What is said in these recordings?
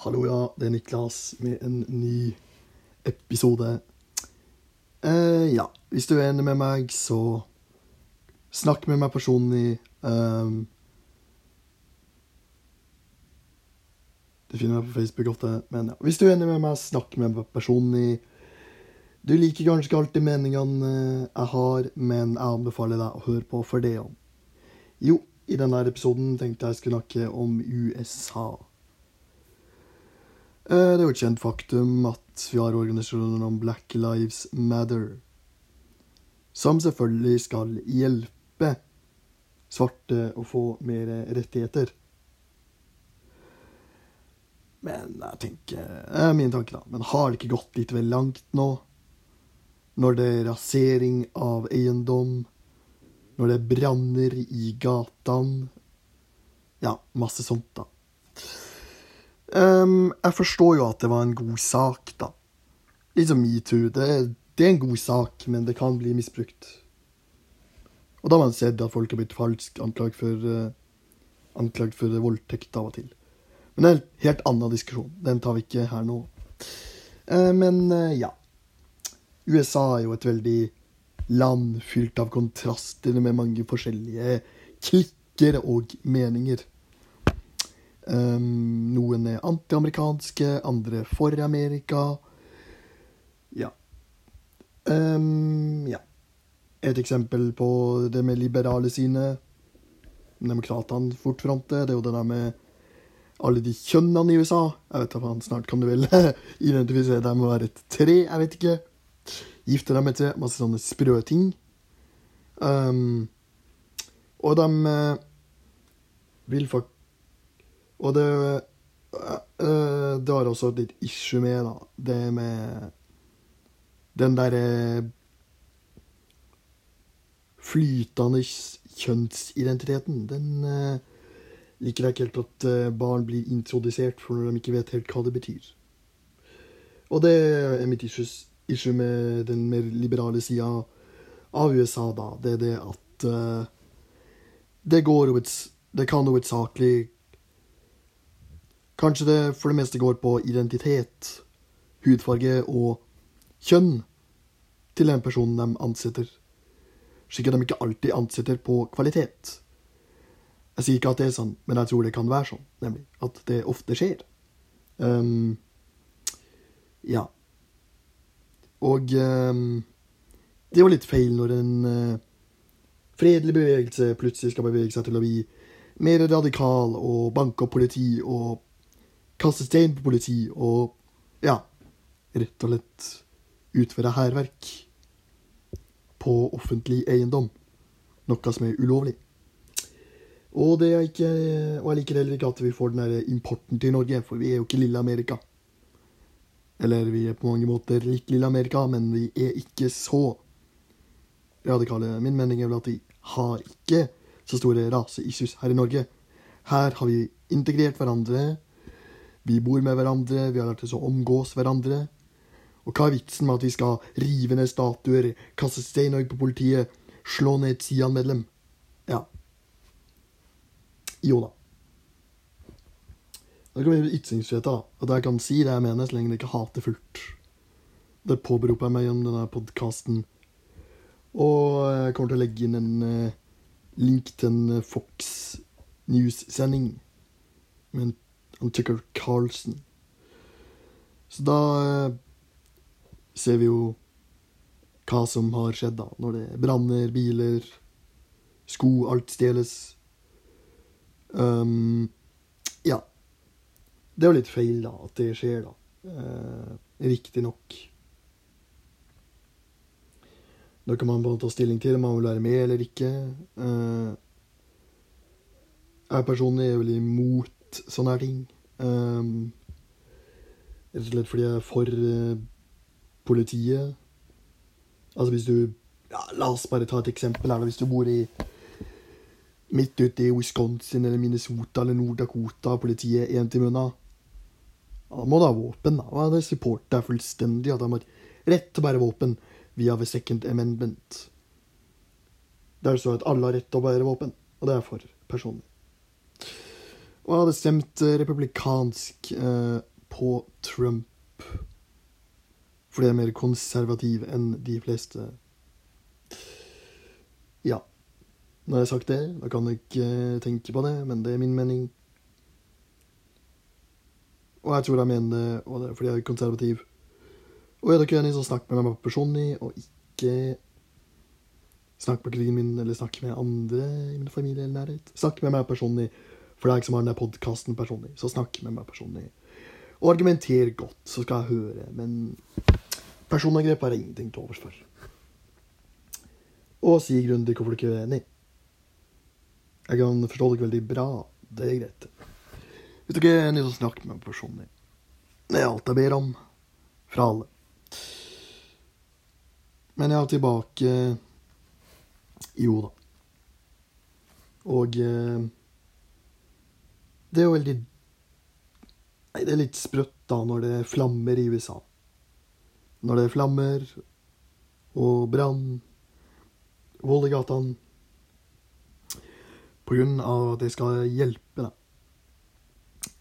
Hallo, ja. Det er Niklas med en ny episode. Eh, ja, hvis du er enig med meg, så snakk med meg personlig. Um, du finner meg på Facebook ofte, men ja. Hvis du er enig med meg, snakk med meg personlig. Du liker kanskje ikke alltid meningene jeg har, men jeg anbefaler deg å høre på for det òg. Jo, i denne episoden tenkte jeg skulle snakke om USA. Eh, det er jo et kjent faktum at vi har organisasjoner om Black Lives Matter, som selvfølgelig skal hjelpe svarte å få mer rettigheter. Men jeg tenker Det er min tanke, da. Men har det ikke gått litt vel langt nå? Når det er rasering av eiendom, når det er branner i gatene Ja, masse sånt, da. Um, jeg forstår jo at det var en god sak, da. Litt som metoo. Det, det er en god sak, men det kan bli misbrukt. Og da har man sett at folk har blitt falskt anklagd for, uh, anklagd for voldtekt av og til. Men det er en helt annen diskusjon. Den tar vi ikke her nå. Uh, men uh, ja. USA er jo et veldig land fylt av kontraster med mange forskjellige klikker og meninger. Um, noen er antiamerikanske, andre for Amerika. Ja. Um, ja. Et eksempel på det med liberale sine Demokratene fort fronter, det er jo det der med alle de kjønnene i USA. Jeg vet ikke, Snart kan du vel identifisere dem med å være et tre, jeg vet ikke. Gifte dem tre. Masse sånne sprø ting. Um, og de uh, vil faktisk Og det uh, Det har også et litt issue med, da. Det med den derre flytende kjønnsidentiteten. Den uh, liker jeg ikke helt at barn blir introdusert for når de ikke vet helt hva det betyr. Og det er mitt issue, issue med den mer liberale sida av USA, da. Det er det at uh, det går Det kan hovedsakelig Kanskje det for det meste går på identitet, hudfarge og kjønn til den personen de ansetter slik at de ikke alltid ansetter på kvalitet. Jeg sier ikke at det er sånn, men jeg tror det kan være sånn, nemlig. At det ofte skjer. Um, ja. Og um, det var litt feil når en uh, fredelig bevegelse plutselig skal bevege seg til å bli mer radikal og banke opp politi og kaste stein på politi og ja, rett og slett utføre hærverk på offentlig eiendom. Noe som er ulovlig. Og, det er ikke, og jeg liker heller ikke at vi får den der importen til Norge, for vi er jo ikke lille Amerika. Eller vi er på mange måter litt lille Amerika, men vi er ikke så radikale. Min mening er vel at vi har ikke så store raseissues her i Norge. Her har vi integrert hverandre. Vi bor med hverandre, vi har lært oss å omgås hverandre. Og hva er vitsen med at vi skal rive ned statuer, kaste steinhogg på politiet, slå ned et Sian-medlem? Ja. Jo da. Da kan bli ytringsfrihet, da. At jeg kan si det jeg mener, så lenge det ikke er hatefullt. Det påberoper jeg meg gjennom denne podkasten. Og jeg kommer til å legge inn en uh, link til en Fox News-sending med en Tucker Carlsen. Så da uh, ser vi jo hva som har skjedd, da. Når det branner biler, sko, alt stjeles. Um, ja. Det er jo litt feil, da, at det skjer, da. Uh, Riktignok. Da kan man ta stilling til om man vil være med eller ikke. Uh, jeg personlig er vel imot sånne her ting. Um, rett og slett fordi jeg er for uh, politiet. Altså hvis du ja, La oss bare ta et eksempel her. Hvis du bor i midt ute i Wisconsin eller Minnesota eller Nord-Dakota, politiet er én time unna, da må du ha våpen. da. Det supporter jeg fullstendig. At de har rett til å bære våpen via The Second Amendment. Der står så at alle har rett til å bære våpen, og det er for personlig. Og jeg hadde stemt republikansk eh, på Trump. Fordi jeg er mer konservativ enn de fleste. Ja. Jeg har sagt det, da kan jeg ikke tenke på det, men det er min mening. Og jeg tror jeg mener det, og det er fordi jeg er konservativ. Og er dere enig, så snakk med meg personlig, og ikke snakk med krigen min, eller snakk med andre i min familie eller nærhet. Snakk med meg personlig, for jeg som har den podkasten personlig. Så snakk med meg personlig. Og argumenter godt, så skal jeg høre, men personangrep har jeg ingenting til overs for. Og si grundig hvorfor du ikke er enig. Jeg kan forstå dere veldig bra. Det er greit. Hvis dere er enige, så snakk med meg personlig. Det er alt jeg ber om. Fra alle. Men jeg er tilbake Jo da. Og eh, det er jo veldig Nei, det er litt sprøtt da når det flammer i USA. Når det er flammer og brann, vold På grunn av at det skal hjelpe da.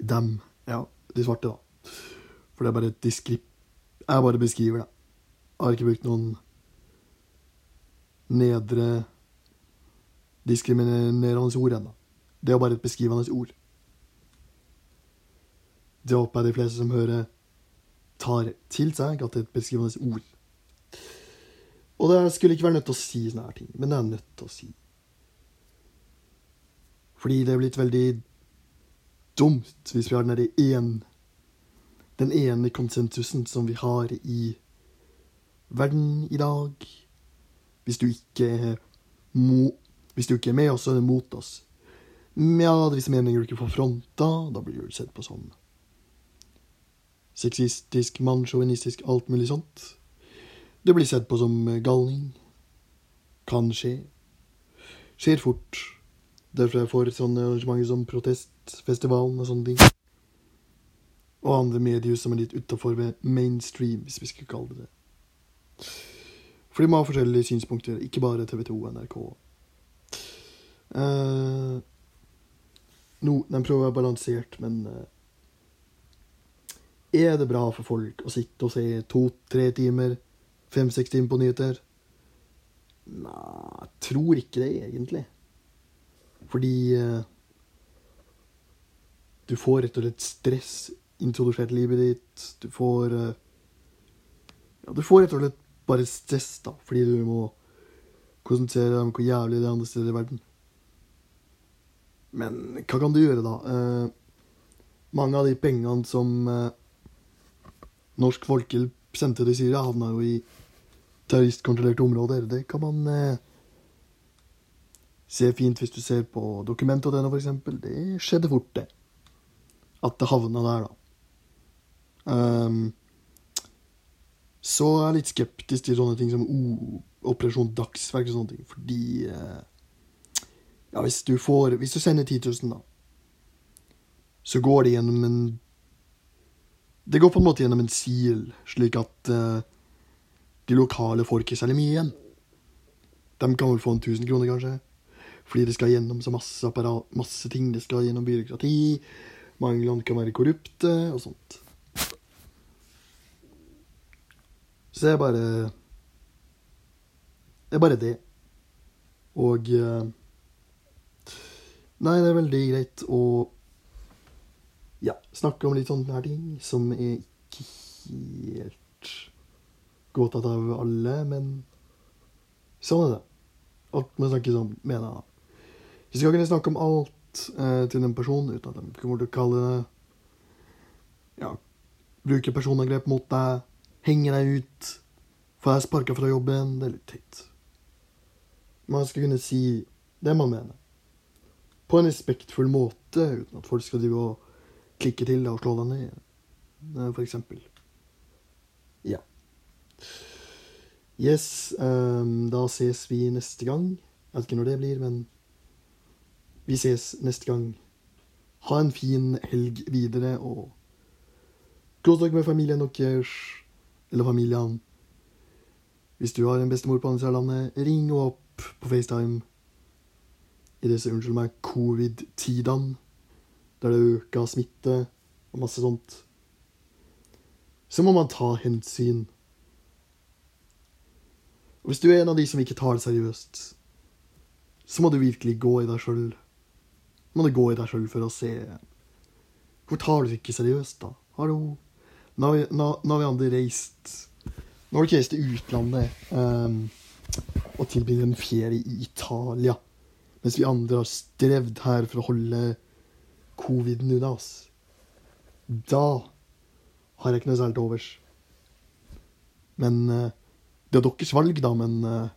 dem, ja, de svarte, da. For det er bare et diskrip... Jeg bare beskriver det. Jeg har ikke brukt noen nedre diskriminerende ord ennå. Det er bare et beskrivende ord. Det håper jeg de fleste som hører, tar til seg at det er et beskrivende ord. Og det skulle ikke være nødt til å si sånne her ting, men det er nødt til å si. Fordi det er blitt veldig dumt hvis vi har den derre én Den ene konsensusen som vi har i verden i dag. Hvis du ikke er mo... Hvis du ikke er med oss, så er det mot oss. Ja, visse meninger du ikke får fronta, da blir du sett på som sexistisk, mannssjåvinistisk, alt mulig sånt. Det blir sett på som galning. Kan skje. Skjer fort. Derfor jeg får sånne arrangementer som Protestfestivalen og sånne ting. Og andre medier som er litt utafor mainstream, hvis vi skal kalle det det. For de må ha forskjellige synspunkter, ikke bare TV 2 og NRK. Uh, no, den prøver å være balansert, men uh, er det bra for folk å sitte og se to-tre timer, fem-seks timer på nyheter? Nei, jeg tror ikke det, egentlig. Fordi eh, du får rett og slett stress introdusert i livet ditt. Du får eh, Ja, du får rett og slett bare stress, da, fordi du må konsentrere deg om hvor jævlig det er andre steder i verden. Men hva kan du gjøre, da? Eh, mange av de pengene som Norsk Folkehjelp sendte til Syria, havna jo i terroristkontrollerte områder. Det kan man eh, se fint hvis du ser på dokument.no, f.eks. Det skjedde fort, det. At det havna der, da. Um, så er jeg litt skeptisk til sånne ting som oh, Operasjon Dagsverk og sånne ting, fordi eh, Ja, hvis du får Hvis du sender 10 000, da, så går det gjennom en det går på en måte gjennom en sil, slik at uh, de lokale får ikke særlig mye igjen. De kan vel få en 1000 kroner, kanskje. Fordi det skal gjennom så masse, apparat, masse ting. Det skal gjennom byråkrati. Mange land kan være korrupte, og sånt. Så det er bare Det er bare det. Og uh, Nei, det er veldig greit å ja, snakke om litt sånne her ting som er ikke helt godtatt av alle, men sånn er det. Alt må snakkes om, mener jeg. Vi skal kunne snakke om alt eh, til en person uten at de kommer til å kalle det Ja, bruke personangrep mot deg, henge deg ut, få deg sparka fra jobben. Det er litt teit. Man skal kunne si det man mener. På en respektfull måte, uten at folk skal drive og klikke til og slå den ned, eh, for eksempel. Ja. Yes, um, da ses vi neste gang. Jeg vet ikke når det blir, men vi ses neste gang. Ha en fin helg videre, og kos dere med familien deres, eller familien. Hvis du har en bestemor på andre siden av landet, ring henne opp på FaceTime i disse, unnskyld meg, covid-tidene der det øka smitte og masse sånt. så må man ta hensyn. Og hvis du er en av de som ikke tar det seriøst, så må du virkelig gå i deg sjøl. Må du gå i deg sjøl for å se Hvor tar du det ikke seriøst, da? Hallo? Nå har vi, andre reist Nå har ikke reist til utlandet um, og tilbringt en ferie i Italia, mens vi andre har strevd her for å holde coviden unna oss. Da har jeg ikke noe særlig til overs. Men uh, det er deres valg, da. Men uh,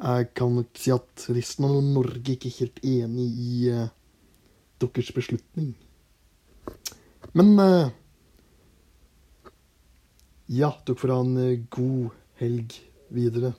jeg kan nok si at resten av Norge ikke er helt enig i uh, deres beslutning. Men ja, dere får ha en god helg videre.